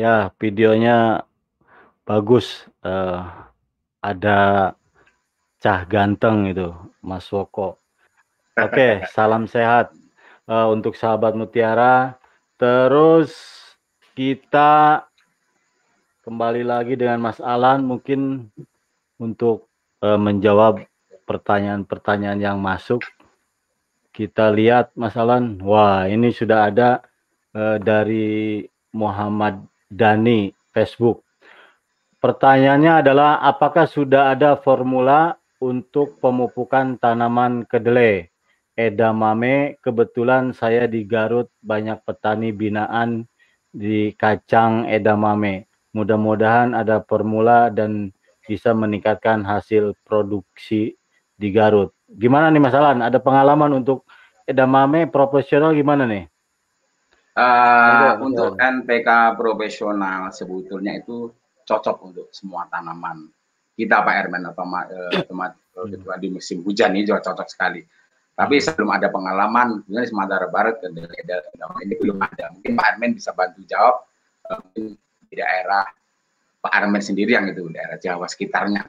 Ya, videonya bagus. Uh, ada cah ganteng itu, Mas Woko. Oke, salam sehat uh, untuk sahabat Mutiara. Terus kita kembali lagi dengan Mas Alan mungkin untuk uh, menjawab pertanyaan-pertanyaan yang masuk. Kita lihat Mas Alan, wah ini sudah ada uh, dari Muhammad Dani Facebook. Pertanyaannya adalah apakah sudah ada formula untuk pemupukan tanaman kedelai? Edamame, kebetulan saya di Garut banyak petani binaan di kacang edamame. Mudah-mudahan ada formula dan bisa meningkatkan hasil produksi di Garut. Gimana nih Mas Alan? Ada pengalaman untuk edamame profesional gimana nih? Uh, untuk NPK profesional sebetulnya itu cocok untuk semua tanaman. Kita Pak Ermen atau uh, teman ketua di musim hujan ini juga cocok sekali. Tapi hmm. sebelum ada pengalaman, sebenarnya Sumatera Barat dan daerah ini belum ada. Mungkin Pak Ermen bisa bantu jawab uh, di daerah Pak Ermen sendiri yang itu daerah Jawa sekitarnya.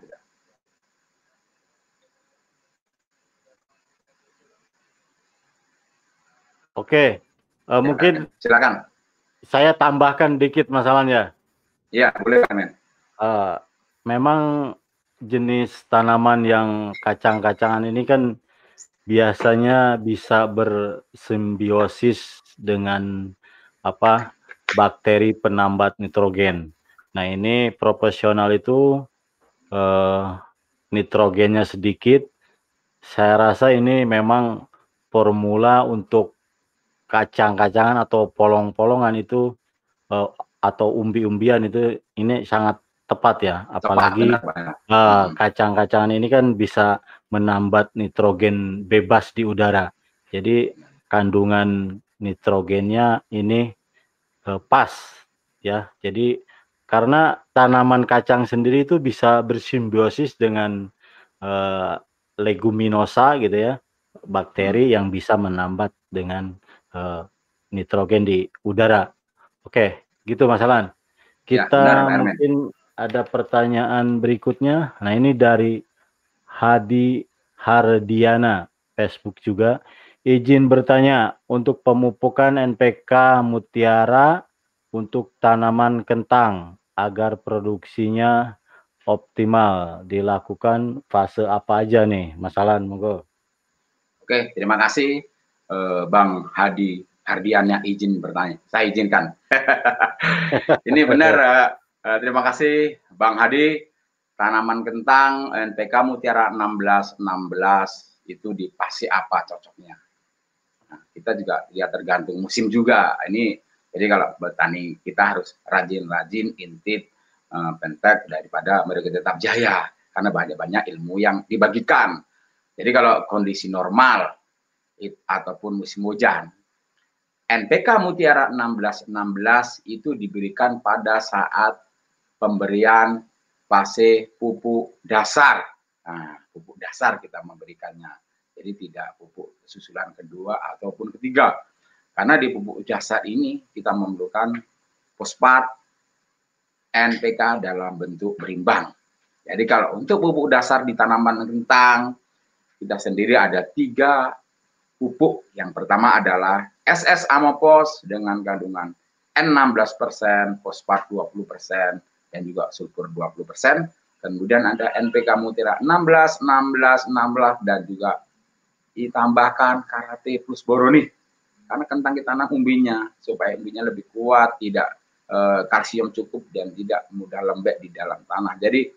Oke, Uh, mungkin silakan. Saya tambahkan dikit masalahnya. Iya, boleh Amin. Uh, memang jenis tanaman yang kacang-kacangan ini kan biasanya bisa bersimbiosis dengan apa bakteri penambat nitrogen. Nah ini profesional itu uh, nitrogennya sedikit. Saya rasa ini memang formula untuk kacang-kacangan atau polong-polongan itu uh, atau umbi-umbian itu ini sangat tepat ya. Apalagi uh, kacang-kacangan ini kan bisa menambat nitrogen bebas di udara. Jadi kandungan nitrogennya ini uh, pas ya. Jadi karena tanaman kacang sendiri itu bisa bersimbiosis dengan uh, leguminosa gitu ya bakteri hmm. yang bisa menambat dengan uh, nitrogen di udara. Oke, gitu Mas Alan. Ya, Kita ya, benar, mungkin ada pertanyaan berikutnya. Nah, ini dari Hadi Hardiana, Facebook juga. Izin bertanya, untuk pemupukan NPK mutiara untuk tanaman kentang agar produksinya optimal dilakukan fase apa aja nih, Mas Alan, monggo. Oke, terima kasih uh, Bang Hadi Hardiannya izin bertanya. Saya izinkan. Ini benar. Uh, terima kasih Bang Hadi. Tanaman kentang NPK Mutiara 1616 itu di pasti apa cocoknya. Nah, kita juga lihat tergantung musim juga. Ini jadi kalau petani kita harus rajin-rajin intip uh, pentek daripada mereka tetap jaya karena banyak-banyak ilmu yang dibagikan. Jadi kalau kondisi normal ataupun musim hujan. NPK Mutiara 1616 itu diberikan pada saat pemberian fase pupuk dasar. Nah, pupuk dasar kita memberikannya. Jadi tidak pupuk susulan kedua ataupun ketiga. Karena di pupuk dasar ini kita memerlukan fosfat NPK dalam bentuk berimbang. Jadi kalau untuk pupuk dasar di tanaman kentang, kita sendiri ada tiga pupuk. Yang pertama adalah SS Amopos dengan kandungan N16%, fosfat 20%, dan juga sulfur 20%. Kemudian ada NPK Mutira 16, 16, 16, dan juga ditambahkan karate plus boroni. Karena kentang kita tanam umbinya, supaya umbinya lebih kuat, tidak e, kalsium cukup, dan tidak mudah lembek di dalam tanah. Jadi,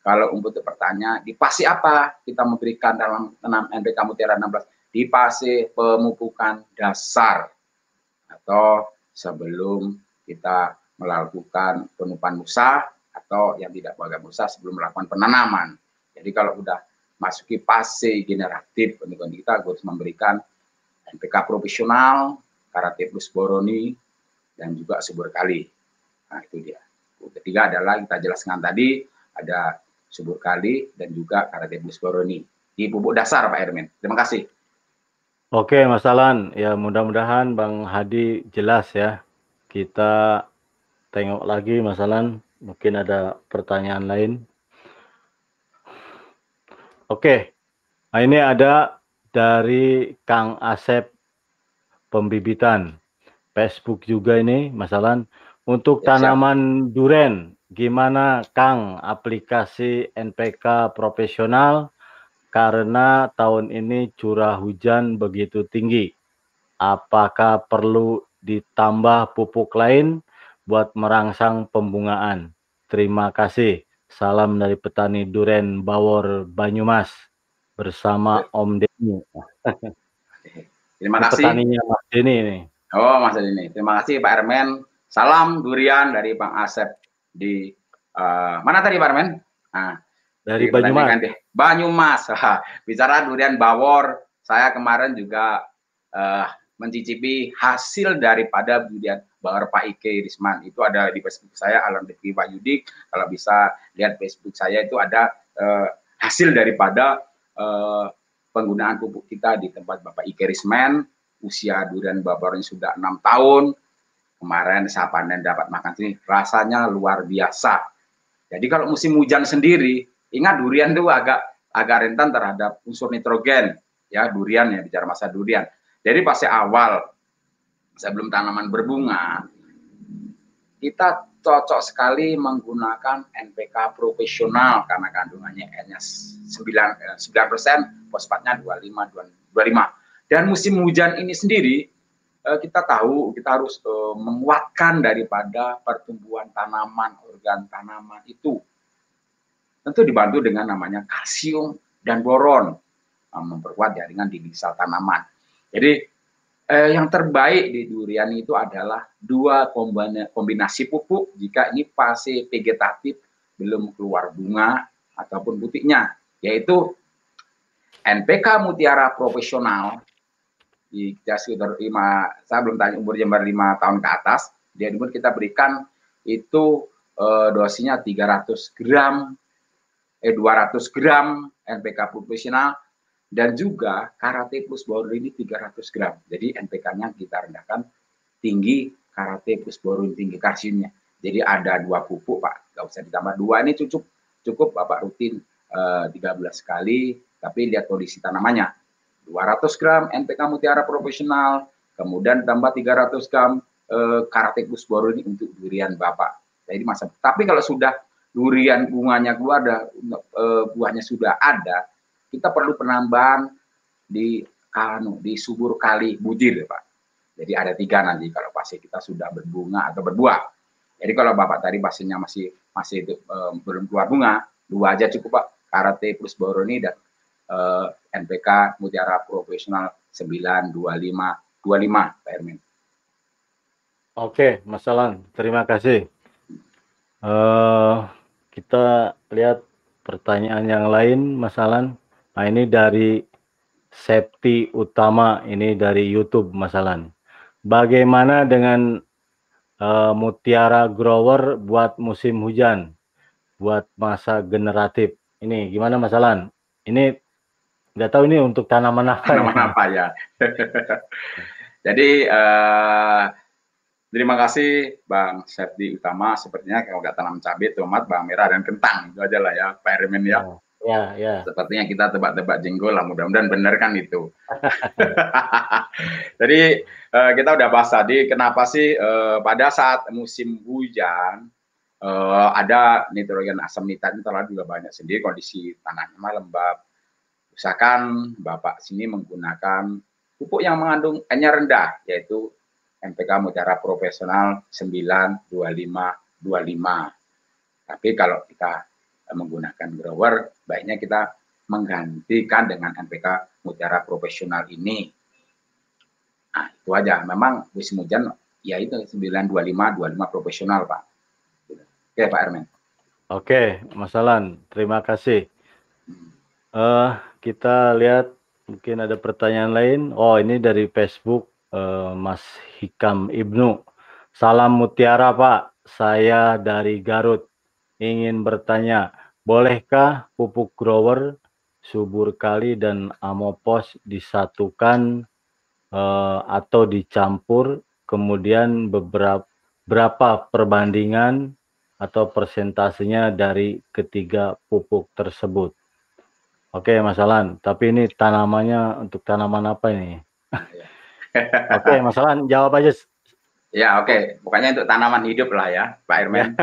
kalau untuk bertanya, di pasti apa kita memberikan dalam tanam NPK Mutiara 16? Di fase pemupukan dasar atau sebelum kita melakukan penupan musa atau yang tidak pakai musa sebelum melakukan penanaman. Jadi kalau sudah masuki fase generatif pendidikan kita harus memberikan NPK profesional, karate plus boroni, dan juga subur kali. Nah itu dia. Ketiga adalah kita jelaskan tadi ada subur kali dan juga karate plus boroni di pupuk dasar Pak Ermin. Terima kasih. Oke, Mas Alan, ya mudah-mudahan Bang Hadi jelas ya. Kita tengok lagi masalah mungkin ada pertanyaan lain. Oke, nah ini ada dari Kang Asep pembibitan. Facebook juga ini masalah untuk ya, tanaman siap. duren gimana Kang aplikasi NPK profesional karena tahun ini curah hujan begitu tinggi. Apakah perlu ditambah pupuk lain buat merangsang pembungaan? Terima kasih. Salam dari petani Duren Bawor Banyumas bersama Om Denny. Terima kasih. Petaninya Mas Denny ini. Oh, Mas Denny. Terima kasih Pak Ermen. Salam durian dari Bang Asep di uh, mana tadi Pak Ermen? Nah, dari Banyumas. Banyumas. Bicara durian Bawor, saya kemarin juga uh, mencicipi hasil daripada durian Bawor Pak Ike Risman. Itu ada di Facebook saya Alam Devi Pak Yudik. Kalau bisa lihat Facebook saya itu ada uh, hasil daripada uh, penggunaan pupuk kita di tempat Bapak Ike Risman. Usia durian Babornya sudah enam tahun. Kemarin saya panen dapat makan sini, rasanya luar biasa. Jadi kalau musim hujan sendiri, ingat durian itu agak agak rentan terhadap unsur nitrogen ya durian ya bicara masa durian jadi pas awal sebelum tanaman berbunga, kita cocok sekali menggunakan NPK profesional karena kandungannya N-nya 9, 9 persen, fosfatnya 25, 25. Dan musim hujan ini sendiri, eh, kita tahu kita harus eh, menguatkan daripada pertumbuhan tanaman, organ tanaman itu. Tentu dibantu dengan namanya kalsium dan boron, eh, memperkuat jaringan di sel tanaman. Jadi eh, yang terbaik di durian itu adalah dua kombinasi pupuk. Jika ini fase vegetatif belum keluar bunga ataupun butiknya, yaitu NPK Mutiara Profesional. Di sekitar lima, saya belum tanya umur jember lima tahun ke atas, dia kita berikan itu eh, dosisnya 300 gram, eh 200 gram NPK profesional dan juga karate plus boron ini 300 gram. Jadi NPK-nya kita rendahkan tinggi karate plus boron tinggi kalsiumnya. Jadi ada dua pupuk Pak, nggak usah ditambah dua ini cukup cukup Bapak rutin eh, 13 kali, tapi lihat kondisi tanamannya. 200 gram NPK Mutiara Profesional, kemudian tambah 300 gram uh, karate plus boron ini untuk durian Bapak. Jadi masa. Tapi kalau sudah durian bunganya keluar, ada, uh, buahnya sudah ada, kita perlu penambahan di kanu di subur kali bujir Pak. Jadi ada tiga nanti kalau pasir kita sudah berbunga atau berbuah. Jadi kalau Bapak tadi pasirnya masih masih um, belum keluar bunga, dua aja cukup Pak. Karate plus boroni dan eh, NPK Mutiara Profesional 925 25 Pak Ermin. Oke, Mas Alan, terima kasih. Uh, kita lihat pertanyaan yang lain, Mas Alan. Nah ini dari Septi Utama, ini dari YouTube masalah. Bagaimana dengan uh, mutiara grower buat musim hujan, buat masa generatif? Ini gimana masalah? Ini nggak tahu ini untuk tanaman apa? Tanaman ya? apa ya? Jadi uh, terima kasih Bang Septi Utama. Sepertinya kalau nggak tanam cabai, tomat, bawang merah dan kentang itu aja lah ya, Pak Hermin ya. Oh. Ya, ya. Sepertinya kita tebak-tebak jenggol lah, mudah-mudahan benar kan itu. Jadi uh, kita udah bahas tadi, kenapa sih uh, pada saat musim hujan uh, ada nitrogen asam nitrat itu juga banyak sendiri kondisi tanahnya lembab. Usahakan Bapak sini menggunakan pupuk yang mengandung N-nya rendah, yaitu NPK Mutiara Profesional 92525. Tapi kalau kita menggunakan grower, baiknya kita menggantikan dengan NPK Mutiara Profesional ini. Nah, itu aja. Memang musim hujan ya itu 925 25 profesional, Pak. Oke, Pak Ermen. Oke, Mas Alan, terima kasih. Uh, kita lihat mungkin ada pertanyaan lain. Oh, ini dari Facebook uh, Mas Hikam Ibnu. Salam Mutiara, Pak. Saya dari Garut ingin bertanya, bolehkah pupuk grower, subur kali dan amopos disatukan uh, atau dicampur kemudian beberapa berapa perbandingan atau persentasenya dari ketiga pupuk tersebut? Oke, Mas Alan. Tapi ini tanamannya untuk tanaman apa ini? Oke, Mas Alan, jawab aja. Ya, oke. Okay. Pokoknya untuk tanaman hidup lah ya, Pak Irman.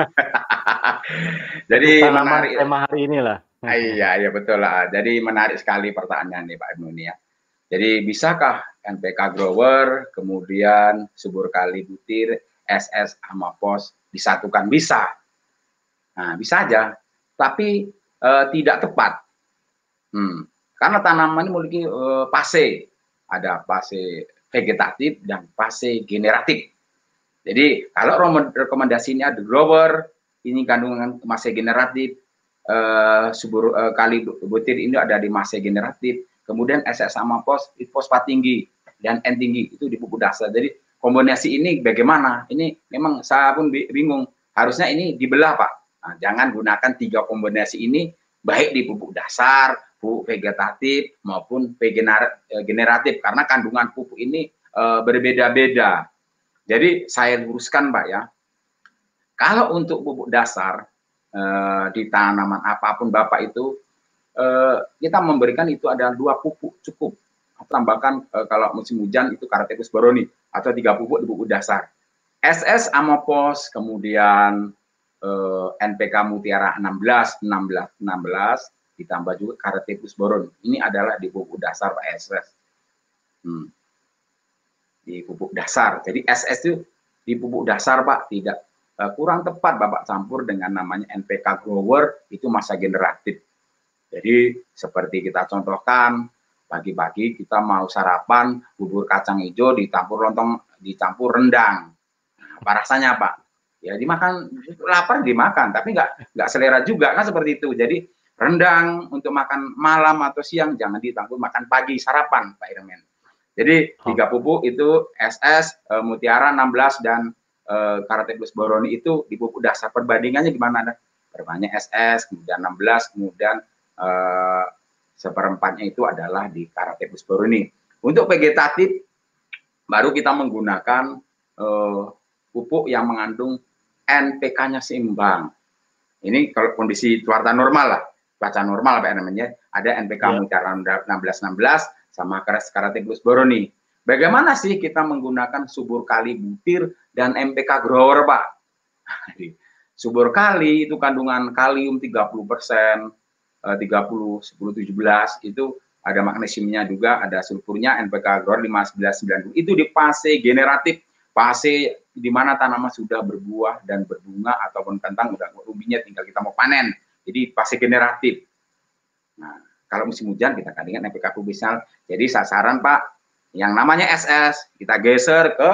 Jadi tanaman menarik. tema hari ini lah. Ah, iya, iya betul lah. Jadi menarik sekali pertanyaan nih Pak Irman ya. Jadi bisakah NPK grower, kemudian subur kali butir, SS sama pos disatukan? Bisa. Nah, bisa aja. Tapi uh, tidak tepat Hmm. Karena tanaman ini memiliki uh, fase, ada fase vegetatif dan fase generatif. Jadi kalau rekomendasinya the grower, ini kandungan masa generatif, uh, subur uh, kali butir ini ada di masa generatif, kemudian SS sama pos, fosfat tinggi dan N tinggi itu di pupuk dasar. Jadi kombinasi ini bagaimana? Ini memang saya pun bingung. Harusnya ini dibelah Pak. Nah, jangan gunakan tiga kombinasi ini baik di pupuk dasar, pupuk vegetatif maupun generatif karena kandungan pupuk ini e, berbeda-beda. Jadi saya luruskan Pak ya. Kalau untuk pupuk dasar e, di tanaman apa pun Bapak itu e, kita memberikan itu ada dua pupuk cukup. Tambahkan e, kalau musim hujan itu Karatepus boroni atau tiga pupuk di pupuk dasar. SS Amopos, kemudian eh, NPK Mutiara 16, 16, 16, ditambah juga karetipus boron. Ini adalah di pupuk dasar Pak SS. Hmm. Di pupuk dasar. Jadi SS itu di pupuk dasar Pak tidak uh, kurang tepat Bapak campur dengan namanya NPK grower itu masa generatif. Jadi seperti kita contohkan pagi-pagi kita mau sarapan bubur kacang hijau dicampur lontong dicampur rendang. Apa rasanya Pak? Ya dimakan lapar dimakan tapi nggak nggak selera juga kan seperti itu. Jadi rendang untuk makan malam atau siang jangan ditanggung makan pagi sarapan Pak Irmen. Jadi oh. tiga pupuk itu SS, uh, Mutiara 16 dan uh, Karate Plus Boroni itu di pupuk dasar perbandingannya gimana ada? Perbanyak SS, kemudian 16, kemudian uh, seperempatnya itu adalah di Karate Plus Boroni. Untuk vegetatif baru kita menggunakan uh, pupuk yang mengandung NPK-nya seimbang. Ini kalau kondisi cuaca normal lah baca normal Pak namanya ada NPK yeah. Mutiara 1616 sama Keras Karategus Boroni. Bagaimana sih kita menggunakan subur kali butir dan MPK grower Pak? subur kali itu kandungan kalium 30 persen, 30, 10, 17 itu ada magnesiumnya juga, ada sulfurnya, NPK grower 15, 90. Itu di fase generatif, fase di mana tanaman sudah berbuah dan berbunga ataupun kentang udah rubinya tinggal kita mau panen jadi fase generatif. Nah, kalau musim hujan kita kandungan NPK kubisal. Jadi sasaran Pak, yang namanya SS kita geser ke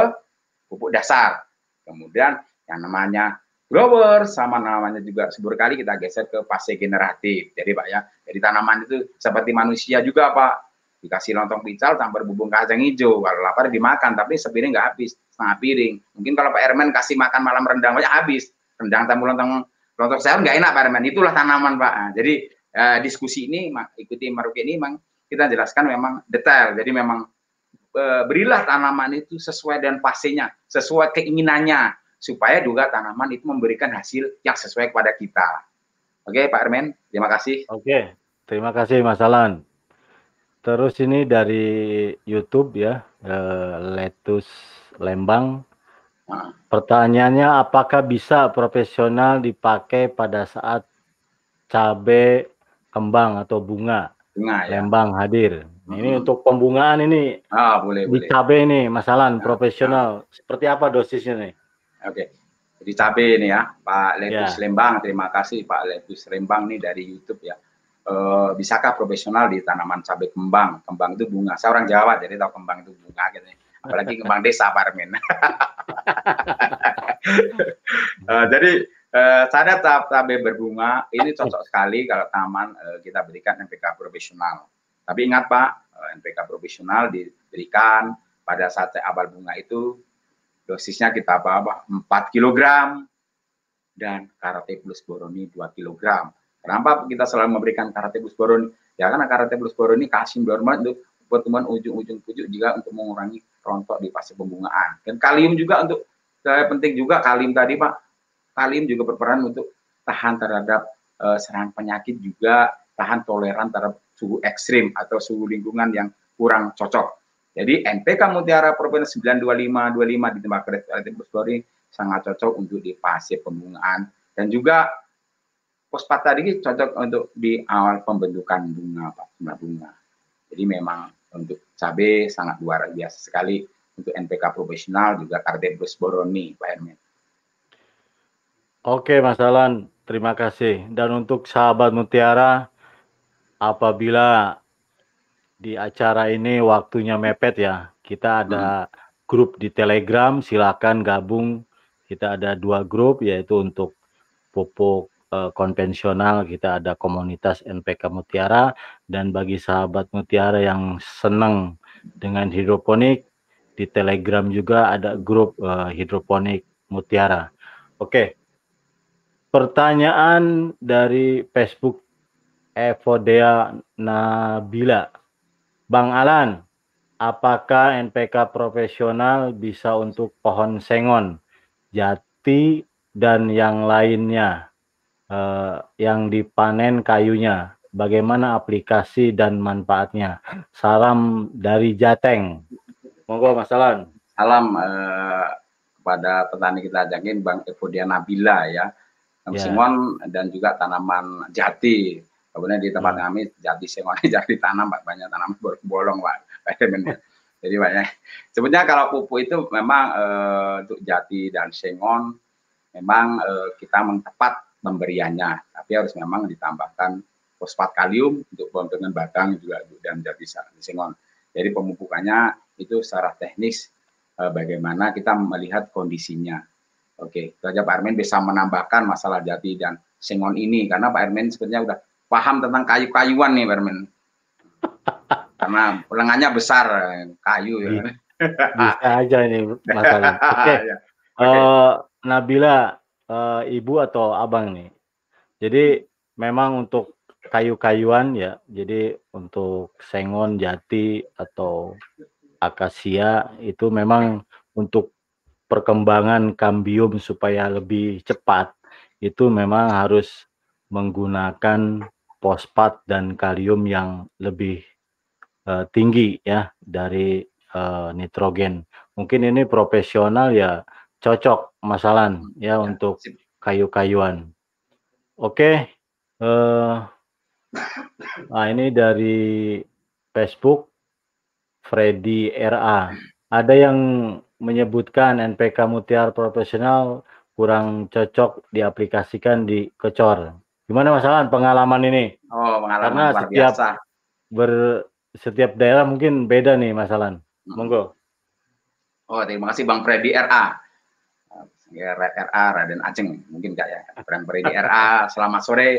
pupuk dasar. Kemudian yang namanya grower sama namanya juga subur kali kita geser ke fase generatif. Jadi Pak ya, jadi tanaman itu seperti manusia juga Pak. Dikasih lontong pical tanpa bubung kacang hijau. Kalau lapar dimakan, tapi sepiring nggak habis, setengah piring. Mungkin kalau Pak Ermen kasih makan malam rendang banyak habis. Rendang tamu lontong Kelontong sayur nggak enak Pak Herman, itulah tanaman Pak. Nah, jadi eh, diskusi ini ikuti Maruki ini memang kita jelaskan memang detail. Jadi memang eh, berilah tanaman itu sesuai dengan fasenya, sesuai keinginannya supaya juga tanaman itu memberikan hasil yang sesuai kepada kita. Oke Pak Herman, terima kasih. Oke, terima kasih Mas Alan. Terus ini dari YouTube ya, eh, Letus Lembang Pertanyaannya apakah bisa profesional dipakai pada saat cabai kembang atau bunga? Bunga ya. Lembang hadir. Hmm. Ini untuk pembungaan ini. Ah, boleh, di boleh. cabai ini masalah nah, profesional. Nah. Seperti apa dosisnya nih? Oke. Di cabai ini ya, Pak Letus ya. Lembang. Terima kasih Pak Letus Lembang nih dari YouTube ya. Uh, bisakah profesional di tanaman cabai kembang? Kembang itu bunga. Saya orang Jawa jadi tahu kembang itu bunga gitu. Apalagi kembang desa Pak Armin. uh, jadi uh, saya tahap cabai berbunga ini cocok sekali kalau taman uh, kita berikan NPK profesional. Tapi ingat Pak, uh, NPK profesional diberikan pada saat awal bunga itu dosisnya kita apa, 4 kg dan karate plus boroni 2 kg. Kenapa kita selalu memberikan karate plus boroni? Ya karena karate plus boroni kalsium bermanfaat untuk pertumbuhan ujung-ujung pucuk juga untuk mengurangi rontok di fase pembungaan. Dan kalium juga untuk saya penting juga Kalim tadi Pak. Kalim juga berperan untuk tahan terhadap uh, serangan penyakit juga tahan toleran terhadap suhu ekstrim atau suhu lingkungan yang kurang cocok. Jadi NPK Mutiara Provinsi 92525 di tempat kreatif Bosbori sangat cocok untuk di fase pembungaan dan juga fosfat tadi cocok untuk di awal pembentukan bunga Pak, bunga. Jadi memang untuk cabai sangat luar biasa sekali untuk NPK profesional juga Cardebrus boroni Pak Hermin. Oke Mas Alan, terima kasih. Dan untuk sahabat Mutiara, apabila di acara ini waktunya mepet ya, kita ada hmm. grup di Telegram, silakan gabung. Kita ada dua grup, yaitu untuk pupuk uh, konvensional kita ada komunitas NPK Mutiara dan bagi sahabat Mutiara yang senang dengan hidroponik di Telegram juga ada grup uh, hidroponik Mutiara. Oke. Pertanyaan dari Facebook Evodea Nabila. Bang Alan, apakah NPK profesional bisa untuk pohon sengon, jati, dan yang lainnya? uh, yang dipanen kayunya. Bagaimana aplikasi dan manfaatnya? Salam dari Jateng. Monggo Mas Alan. Salam uh, kepada petani kita ajakin Bang Evodia Nabila ya. Yeah. Simon dan juga tanaman jati. Kemudian di tempat yeah. kami jati sengon jati tanam banyak tanaman bolong Pak. Jadi banyak. Sebenarnya kalau pupuk itu memang uh, untuk jati dan sengon memang uh, kita mentepat pemberiannya, tapi harus memang ditambahkan fosfat kalium untuk pembentukan batang juga dan jadi sengon. Jadi pemupukannya itu secara teknis eh, bagaimana kita melihat kondisinya. Oke, itu aja Pak Ermen bisa menambahkan masalah jati dan sengon ini karena Pak Ermen sebenarnya udah paham tentang kayu-kayuan nih Pak Ermen. Karena lengannya besar kayu ya. Iya. Bisa aja ini masalah. Oke. Okay. Ya. okay. Uh, eh, Nabila uh, ibu atau abang nih. Jadi memang untuk kayu-kayuan ya, jadi untuk sengon, jati atau akasia itu memang untuk perkembangan kambium supaya lebih cepat itu memang harus menggunakan fosfat dan kalium yang lebih uh, tinggi ya dari uh, nitrogen. Mungkin ini profesional ya cocok masalan ya, ya untuk kayu-kayuan. Oke, uh, nah ini dari Facebook Freddy RA. Ada yang menyebutkan NPK Mutiara Profesional kurang cocok diaplikasikan di Kecor. Gimana masalah pengalaman ini? Oh, pengalaman Karena luar setiap biasa. ber setiap daerah mungkin beda nih masalah. Hmm. Monggo. Oh, terima kasih Bang Freddy RA ya RA Raden Aceng mungkin kak ya Bang Bredi RA selamat sore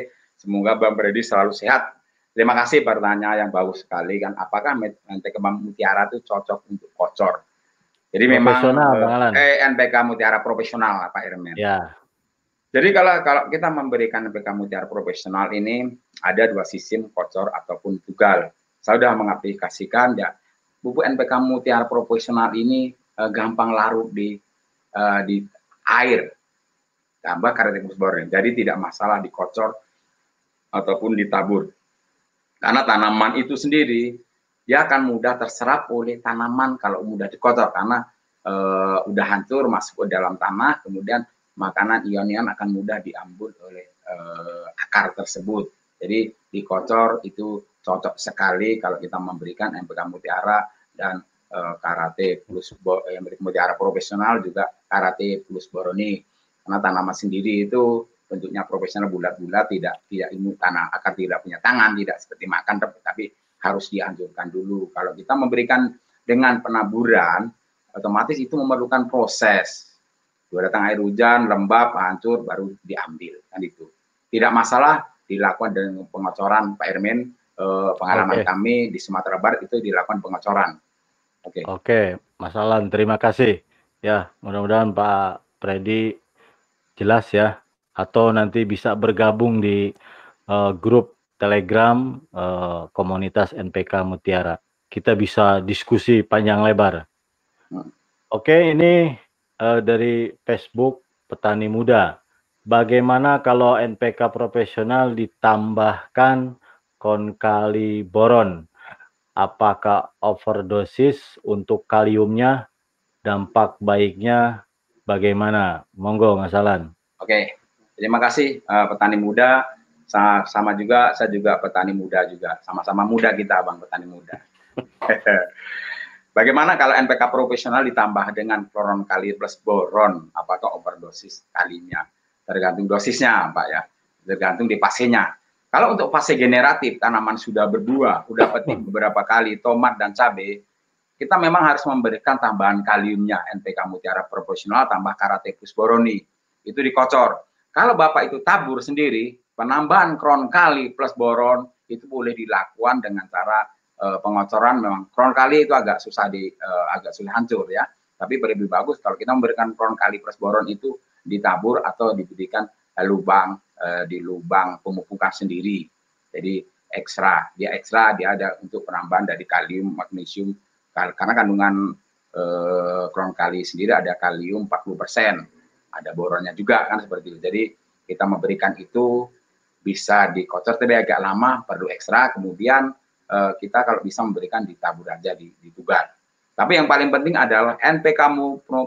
semoga Bang Bredi selalu sehat. Terima kasih pertanyaan yang bagus sekali kan. Apakah kembang mutiara itu cocok untuk kocor jadi memang eh, NPK mutiara profesional Pak Irmen ya. Jadi kalau kalau kita memberikan NPK mutiara profesional ini ada dua sistem kocor ataupun tugal saya sudah mengaplikasikan ya. Pupuk NPK mutiara profesional ini eh, gampang larut di uh, di air. Tambah boron. Jadi tidak masalah dikocor ataupun ditabur. Karena tanaman itu sendiri dia akan mudah terserap oleh tanaman kalau mudah dikocor karena e, udah hancur masuk ke dalam tanah, kemudian makanan ion-ion akan mudah diambil oleh e, akar tersebut. Jadi dikocor itu cocok sekali kalau kita memberikan MPK Mutiara dan uh, karate plus yang milik mutiara profesional juga karate plus boroni karena tanaman sendiri itu bentuknya profesional bulat-bulat tidak tidak ini tanah akan tidak punya tangan tidak seperti makan tapi harus dianjurkan dulu kalau kita memberikan dengan penaburan otomatis itu memerlukan proses dua datang air hujan lembab hancur baru diambil kan itu tidak masalah dilakukan dengan pengocoran Pak Ermen eh, pengalaman okay. kami di Sumatera Barat itu dilakukan pengocoran Oke. Okay. Oke, Mas Alan, terima kasih. Ya, mudah-mudahan Pak Freddy jelas ya, atau nanti bisa bergabung di uh, grup Telegram uh, komunitas NPK Mutiara. Kita bisa diskusi panjang lebar. Oke, ini uh, dari Facebook petani muda. Bagaimana kalau NPK profesional ditambahkan konkali boron? Apakah overdosis untuk kaliumnya? Dampak baiknya bagaimana? Monggo, Ngasalan. Oke, terima kasih uh, petani muda. Sama, sama juga, saya juga petani muda juga. Sama-sama muda kita, Bang, petani muda. Bagaimana kalau NPK profesional ditambah dengan kloron kali plus boron? Apakah overdosis kalinya? Tergantung dosisnya, Pak ya. Tergantung di fasenya. Kalau untuk fase generatif, tanaman sudah berbuah, sudah petik beberapa kali, tomat dan cabai, kita memang harus memberikan tambahan kaliumnya, NPK mutiara profesional tambah karate plus boroni. Itu dikocor. Kalau Bapak itu tabur sendiri, penambahan kron kali plus boron itu boleh dilakukan dengan cara uh, pengocoran memang kron kali itu agak susah di uh, agak sulit hancur ya. Tapi lebih bagus kalau kita memberikan kron kali plus boron itu ditabur atau diberikan uh, lubang uh, di lubang pemupukan sendiri. Jadi ekstra, dia ekstra dia ada untuk penambahan dari kalium, magnesium karena kandungan uh, kron kali sendiri ada kalium 40%, ada boronnya juga kan seperti itu. Jadi kita memberikan itu bisa dikocor tapi agak lama perlu ekstra kemudian uh, kita kalau bisa memberikan di tabur aja di, di tugas. Tapi yang paling penting adalah NPK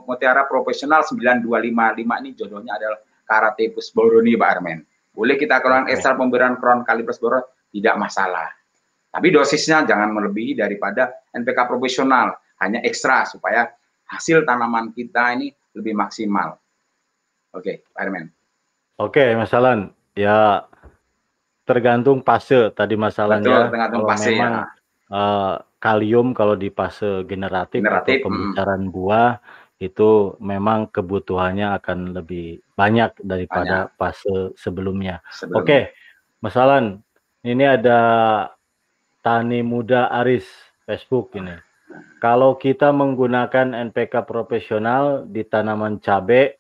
Mutiara Profesional 9255 ini jodohnya adalah Karate Plus Boroni Pak Armen. Boleh kita keluarkan ekstra pemberian kron plus boron tidak masalah. Tapi dosisnya jangan melebihi daripada NPK profesional, hanya ekstra supaya hasil tanaman kita ini lebih maksimal. Oke, Pak Armen. Oke, Mas Alan. Ya, tergantung fase tadi masalahnya. Betul, tergantung kalau fase memang, ya. Uh, kalium kalau di fase generatif, generatif atau pembicaraan hmm. buah itu memang kebutuhannya akan lebih banyak daripada banyak. fase sebelumnya. sebelumnya. Oke, masalah ini ada Tani Muda Aris Facebook ini. Kalau kita menggunakan NPK profesional di tanaman cabai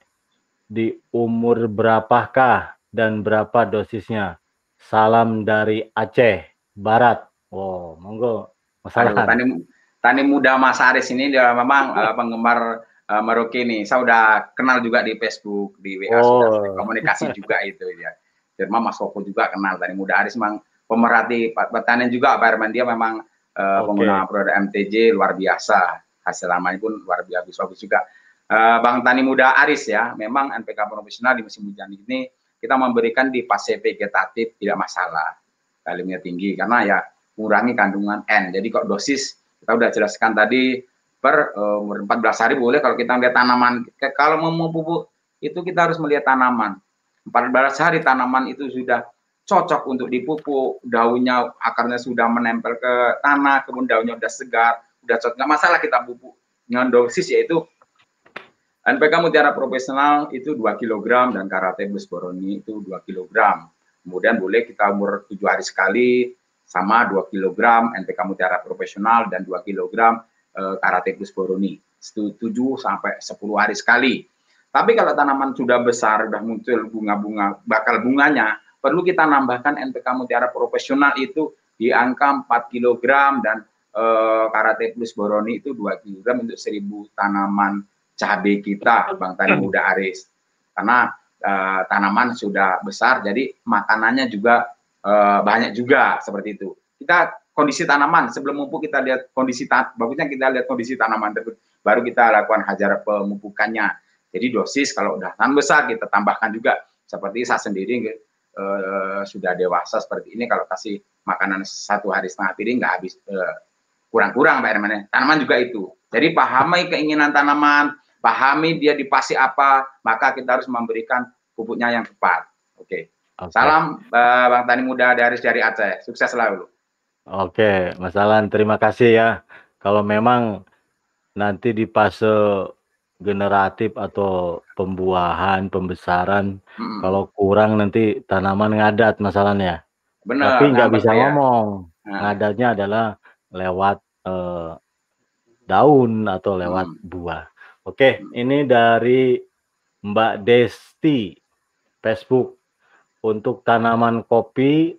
di umur berapakah dan berapa dosisnya? Salam dari Aceh Barat. Wow, monggo. Masalah. Tani, tani muda Mas Aris ini dia memang uh, penggemar uh, Merauke nih. Saya udah kenal juga di Facebook, di WA oh. sudah komunikasi juga itu ya. Firma Mas Koko juga kenal tani muda Aris memang pemerhati pertanian juga Pak Herman dia memang uh, okay. pengguna produk MTJ luar biasa. Hasil lamanya pun luar biasa bagus juga. Uh, Bang Tani Muda Aris ya, memang NPK profesional di musim hujan ini kita memberikan di fase vegetatif tidak masalah kaliumnya tinggi karena ya mengurangi kandungan N. Jadi kok dosis kita sudah jelaskan tadi per uh, umur 14 hari boleh kalau kita melihat tanaman. Kalau mau pupuk itu kita harus melihat tanaman. 14 hari tanaman itu sudah cocok untuk dipupuk daunnya akarnya sudah menempel ke tanah kemudian daunnya sudah segar sudah cocok. Nggak masalah kita pupuk dengan dosis yaitu NPK Mutiara Profesional itu 2 kg dan Karate Bus Boroni itu 2 kg. Kemudian boleh kita umur 7 hari sekali sama 2 kg NPK Mutiara Profesional dan 2 kg eh, Karate Bus Boroni. 7 sampai 10 hari sekali. Tapi kalau tanaman sudah besar, sudah muncul bunga-bunga, bakal bunganya, perlu kita nambahkan NPK Mutiara Profesional itu di angka 4 kg dan eh, Karate Plus Boroni itu 2 kg untuk 1000 tanaman cabai kita, Bang Tani Muda Aris. Karena uh, tanaman sudah besar, jadi makanannya juga uh, banyak juga seperti itu. Kita kondisi tanaman sebelum mupuk kita lihat kondisi bagusnya kita lihat kondisi tanaman tersebut baru kita lakukan hajar pemupukannya. Jadi dosis kalau udah tanaman besar kita tambahkan juga seperti saya sendiri uh, sudah dewasa seperti ini kalau kasih makanan satu hari setengah piring nggak habis kurang-kurang Pak Herman. Tanaman juga itu. Jadi pahami keinginan tanaman, pahami dia dipasi apa, maka kita harus memberikan pupuknya yang tepat. Oke. Okay. Salam uh, Bang Tani Muda dari dari Aceh. Sukses selalu. Oke, Mas Alan, terima kasih ya. Kalau memang nanti di fase generatif atau pembuahan, pembesaran, hmm. kalau kurang nanti tanaman ngadat masalahnya. Benar. Tapi nggak bisa ya. ngomong. Nah. Ngadatnya adalah lewat eh, daun atau lewat hmm. buah. Oke, ini dari Mbak Desti Facebook untuk tanaman kopi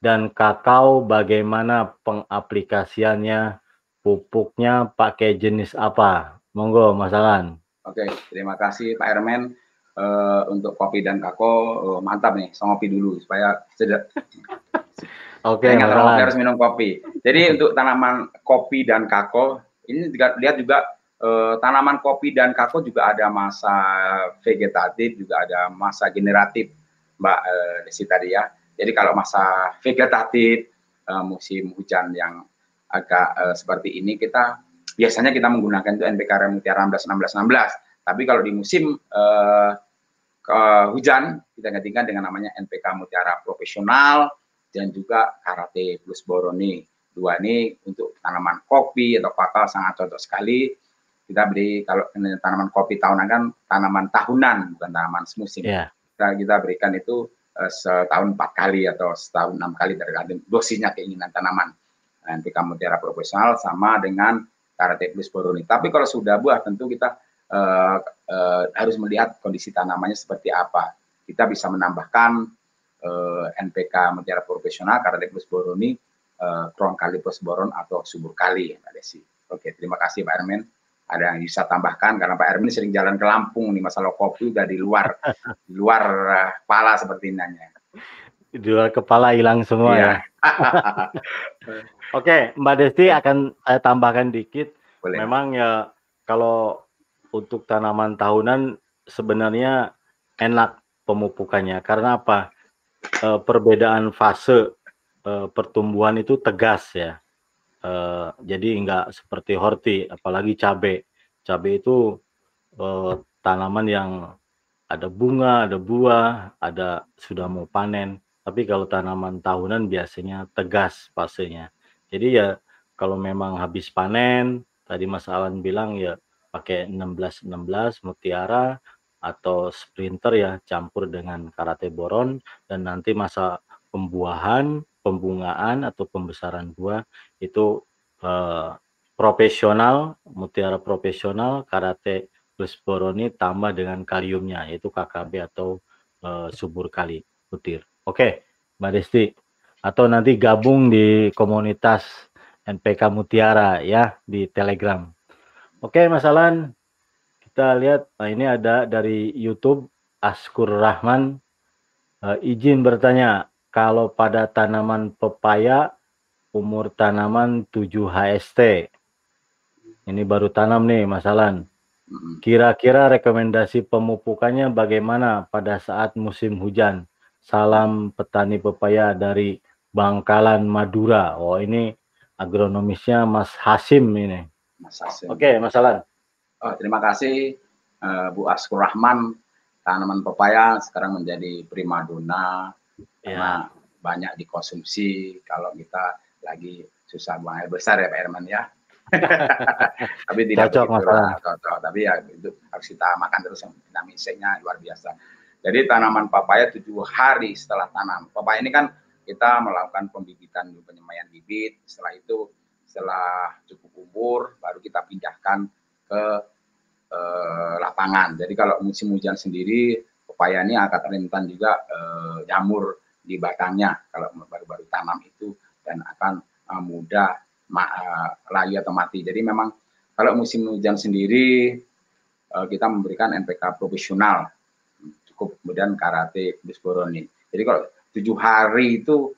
dan kakao bagaimana pengaplikasiannya pupuknya pakai jenis apa? Monggo Mas Alan. Oke, terima kasih Pak Ermen uh, untuk kopi dan kako uh, mantap nih, so ngopi dulu supaya sedap. Oke, okay, harus minum kopi. Jadi untuk tanaman kopi dan kako ini juga lihat juga uh, tanaman kopi dan kako juga ada masa vegetatif, juga ada masa generatif, Mbak uh, Desi tadi ya. Jadi kalau masa vegetatif uh, musim hujan yang agak uh, seperti ini kita biasanya kita menggunakan itu NPK Mutiara 16 16 16. Tapi kalau di musim uh, ke hujan kita gantikan dengan namanya NPK Mutiara Profesional dan juga Karate Plus Boroni. Dua ini untuk tanaman kopi atau pakal sangat cocok sekali. Kita beri kalau tanaman kopi tahunan kan tanaman tahunan bukan tanaman semusim. Yeah. Kita, kita berikan itu uh, setahun empat kali atau setahun enam kali tergantung dosisnya keinginan tanaman. NPK Mutiara Profesional sama dengan karate plus boroni. Tapi kalau sudah buah tentu kita uh, uh, harus melihat kondisi tanamannya seperti apa. Kita bisa menambahkan uh, NPK mutiara profesional karate plus boroni, uh, kron kali plus boron atau subur kali, Mbak Desi. Oke, terima kasih Pak Ermen. Ada yang bisa tambahkan karena Pak Ermen sering jalan ke Lampung nih masalah kopi udah di luar di luar uh, kepala seperti nanya. Di luar kepala hilang semua iya. ya. Oke, Mbak Desti akan saya tambahkan dikit. Boleh. Memang ya kalau untuk tanaman tahunan sebenarnya enak pemupukannya karena apa? E, perbedaan fase e, pertumbuhan itu tegas ya. E, jadi enggak seperti horti, apalagi cabai. Cabai itu e, tanaman yang ada bunga, ada buah, ada sudah mau panen. Tapi kalau tanaman tahunan biasanya tegas fasenya. Jadi ya kalau memang habis panen, tadi Mas Alan bilang ya pakai 16-16 mutiara atau sprinter ya campur dengan karate boron dan nanti masa pembuahan, pembungaan atau pembesaran buah itu eh, profesional, mutiara profesional, karate plus boroni tambah dengan kaliumnya yaitu KKB atau eh, subur kali butir. Oke, Mbak Desti atau nanti gabung di komunitas NPK Mutiara ya di Telegram. Oke, Mas Alan, kita lihat nah ini ada dari YouTube Askur Rahman uh, izin bertanya kalau pada tanaman pepaya umur tanaman 7 HST. Ini baru tanam nih, Mas Alan. Kira-kira rekomendasi pemupukannya bagaimana pada saat musim hujan? Salam petani pepaya dari Bangkalan Madura. Oh ini agronomisnya Mas Hasim ini. Mas Hasim. Oke, Mas Alan. Oh, terima kasih uh, Bu Askur Rahman. Tanaman pepaya sekarang menjadi primadona ya. karena banyak dikonsumsi kalau kita lagi susah buang air besar ya Pak Herman ya. tapi tidak cocok, begitu cocok. Tapi ya itu harus kita makan terus yang vitamin C-nya luar biasa. Jadi tanaman papaya tujuh hari setelah tanam. Papaya ini kan kita melakukan pembibitan penyemaian bibit. Setelah itu, setelah cukup umur, baru kita pindahkan ke eh, lapangan. Jadi kalau musim hujan sendiri, pepaya ini akan rentan juga eh, jamur di batangnya kalau baru-baru tanam itu dan akan eh, mudah ma eh, layu atau mati. Jadi memang kalau musim hujan sendiri kita memberikan NPK profesional cukup kemudian karate bisboroni. Jadi kalau tujuh hari itu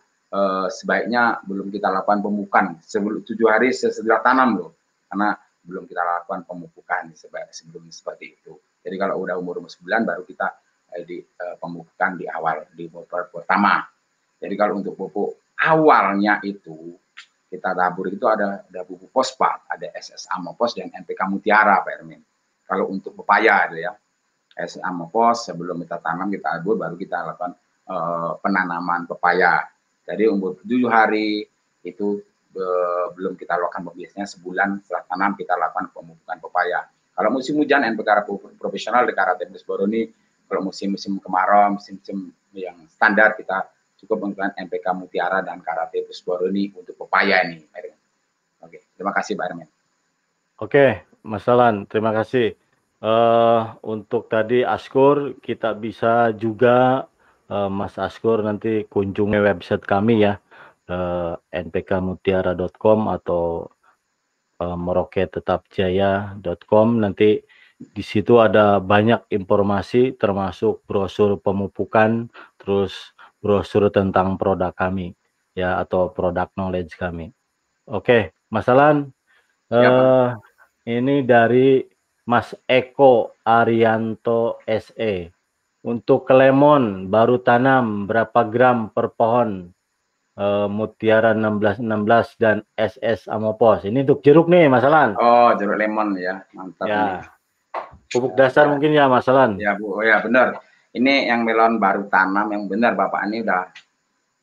sebaiknya belum kita lakukan pemupukan sebelum tujuh hari sesudah tanam loh karena belum kita lakukan pemupukan sebelum seperti itu jadi kalau udah umur umur baru kita di uh, pemupukan di awal di pupuk pertama jadi kalau untuk pupuk awalnya itu kita tabur itu ada ada pupuk fosfat ada SS Amopos dan NPK Mutiara Pak Ermin kalau untuk pepaya itu ya SS Amopos sebelum kita tanam kita tabur baru kita lakukan uh, penanaman pepaya. Jadi umur tujuh hari itu uh, belum kita lakukan biasanya sebulan setelah tanam kita lakukan pemupukan pepaya. Kalau musim hujan NPK profesional di Karate Boroni, kalau musim-musim kemarau, musim-musim yang standar kita cukup menggunakan NPK Mutiara dan Karate Boroni untuk pepaya ini. Oke, terima kasih Pak Ermen. Oke, Mas Alan, terima kasih. Uh, untuk tadi Askur kita bisa juga uh, Mas Askur nanti kunjungi website kami ya uh, npkmutiara.com atau uh, meroketetapjaya.com nanti di situ ada banyak informasi termasuk brosur pemupukan, terus brosur tentang produk kami ya atau produk knowledge kami. Oke, Mas Alan, ya, uh, ini dari Mas Eko Arianto SE. Untuk kelemon baru tanam berapa gram per pohon? Uh, Mutiara 1616 dan SS Amopos. Ini untuk jeruk nih, Mas Alan. Oh, jeruk lemon ya, mantap. Ya. Nih. Pupuk dasar mungkin ya, Mas Alan. Ya, Bu. Oh, ya, benar. Ini yang melon baru tanam yang benar Bapak ini udah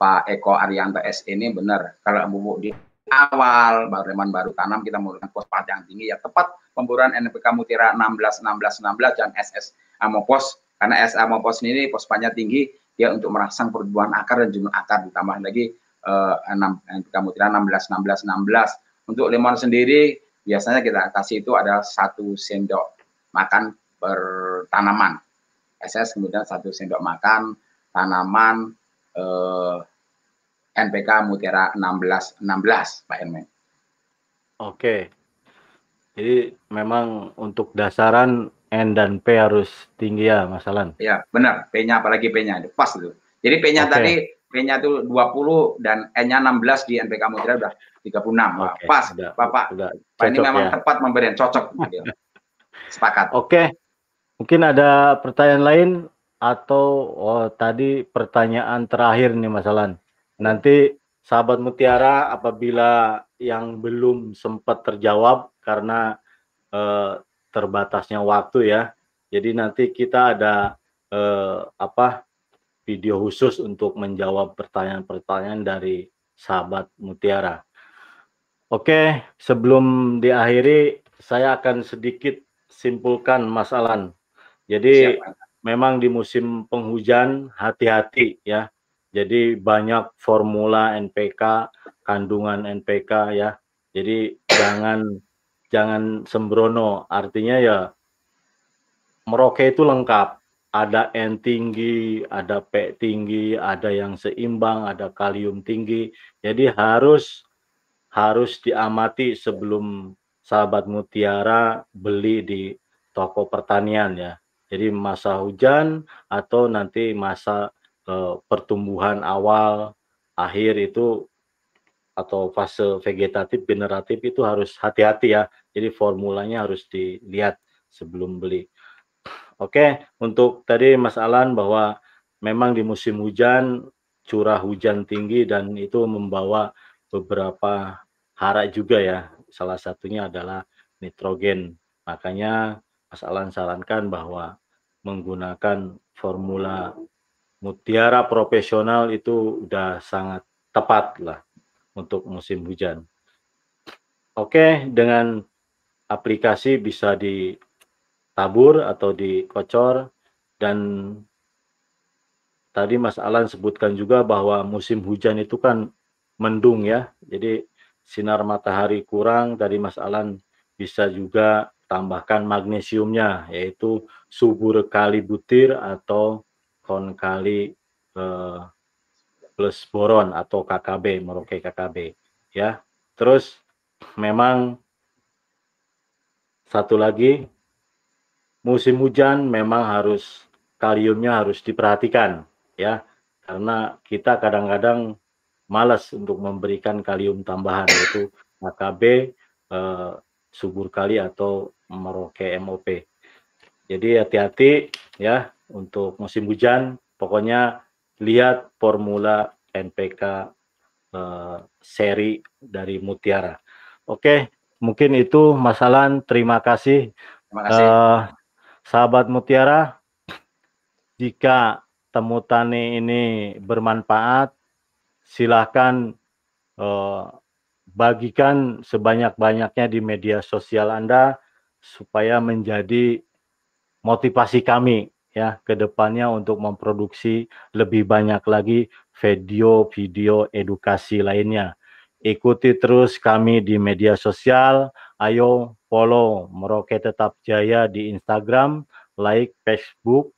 Pak Eko Arianto SE ini benar. Kalau bubuk di awal baru reman baru tanam kita menggunakan fosfat yang tinggi ya tepat pemburuan NPK Mutiara 16 16 16 dan SS Amopos karena SS Amopos ini fosfatnya tinggi dia untuk merangsang pertumbuhan akar dan jumlah akar ditambah lagi eh, NPK Mutiara 16 16 16 untuk lemon sendiri biasanya kita kasih itu ada satu sendok makan per tanaman SS kemudian satu sendok makan tanaman eh, NPK Mutiara 16 16 Pak Ermen. Oke. Jadi memang untuk dasaran N dan P harus tinggi ya Mas Alan? Iya, benar. P-nya apalagi P-nya pas itu. Jadi P-nya okay. tadi P-nya itu 20 dan N-nya 16 di NPK Mutiara udah 36. Okay. pas, udah, Bapak. Udah Pak ini memang ya. tepat memberikan cocok. Sepakat. Oke. Mungkin ada pertanyaan lain atau oh, tadi pertanyaan terakhir nih Mas Alan. Nanti sahabat Mutiara apabila yang belum sempat terjawab karena eh, terbatasnya waktu ya. Jadi nanti kita ada eh, apa video khusus untuk menjawab pertanyaan-pertanyaan dari sahabat Mutiara. Oke, sebelum diakhiri saya akan sedikit simpulkan Mas Alan. Jadi Siap. memang di musim penghujan hati-hati ya jadi banyak formula NPK, kandungan NPK ya. Jadi jangan jangan sembrono. Artinya ya Merauke itu lengkap. Ada N tinggi, ada P tinggi, ada yang seimbang, ada kalium tinggi. Jadi harus harus diamati sebelum sahabat mutiara beli di toko pertanian ya. Jadi masa hujan atau nanti masa Eh, pertumbuhan awal, akhir itu atau fase vegetatif, generatif itu harus hati-hati ya. Jadi formulanya harus dilihat sebelum beli. Oke, untuk tadi Mas Alan bahwa memang di musim hujan curah hujan tinggi dan itu membawa beberapa hara juga ya. Salah satunya adalah nitrogen. Makanya Mas Alan sarankan bahwa menggunakan formula mutiara profesional itu udah sangat tepat lah untuk musim hujan. Oke, dengan aplikasi bisa ditabur atau dikocor dan tadi Mas Alan sebutkan juga bahwa musim hujan itu kan mendung ya. Jadi sinar matahari kurang tadi Mas Alan bisa juga tambahkan magnesiumnya yaitu subur kali butir atau kon kali uh, plus boron atau KKB, Merauke KKB ya. Terus memang satu lagi musim hujan memang harus kaliumnya harus diperhatikan ya karena kita kadang-kadang malas untuk memberikan kalium tambahan yaitu KKB eh, subur kali atau Merauke MOP. Jadi hati-hati ya untuk musim hujan. Pokoknya lihat formula NPK eh, seri dari Mutiara. Oke, mungkin itu Mas Alan. Terima kasih. Terima kasih. Eh, sahabat Mutiara, jika temu tani ini bermanfaat, silahkan eh, bagikan sebanyak-banyaknya di media sosial Anda supaya menjadi motivasi kami ya ke depannya untuk memproduksi lebih banyak lagi video-video edukasi lainnya. Ikuti terus kami di media sosial. Ayo follow Merauke Tetap Jaya di Instagram, like Facebook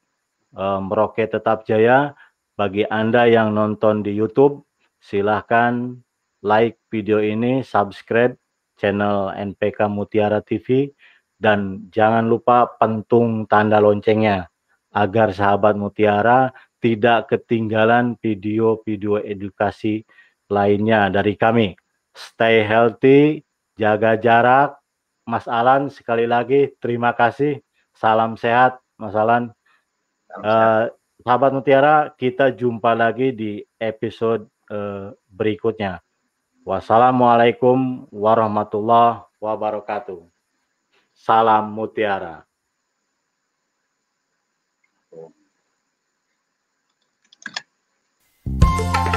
uh, Merauke Tetap Jaya. Bagi Anda yang nonton di YouTube, silahkan like video ini, subscribe channel NPK Mutiara TV dan jangan lupa pentung tanda loncengnya agar sahabat Mutiara tidak ketinggalan video-video edukasi lainnya dari kami. Stay healthy, jaga jarak. Mas Alan sekali lagi terima kasih. Salam sehat Mas Alan. Uh, sahabat Mutiara, kita jumpa lagi di episode uh, berikutnya. Wassalamualaikum warahmatullahi wabarakatuh. Salam Mutiara. Sanggup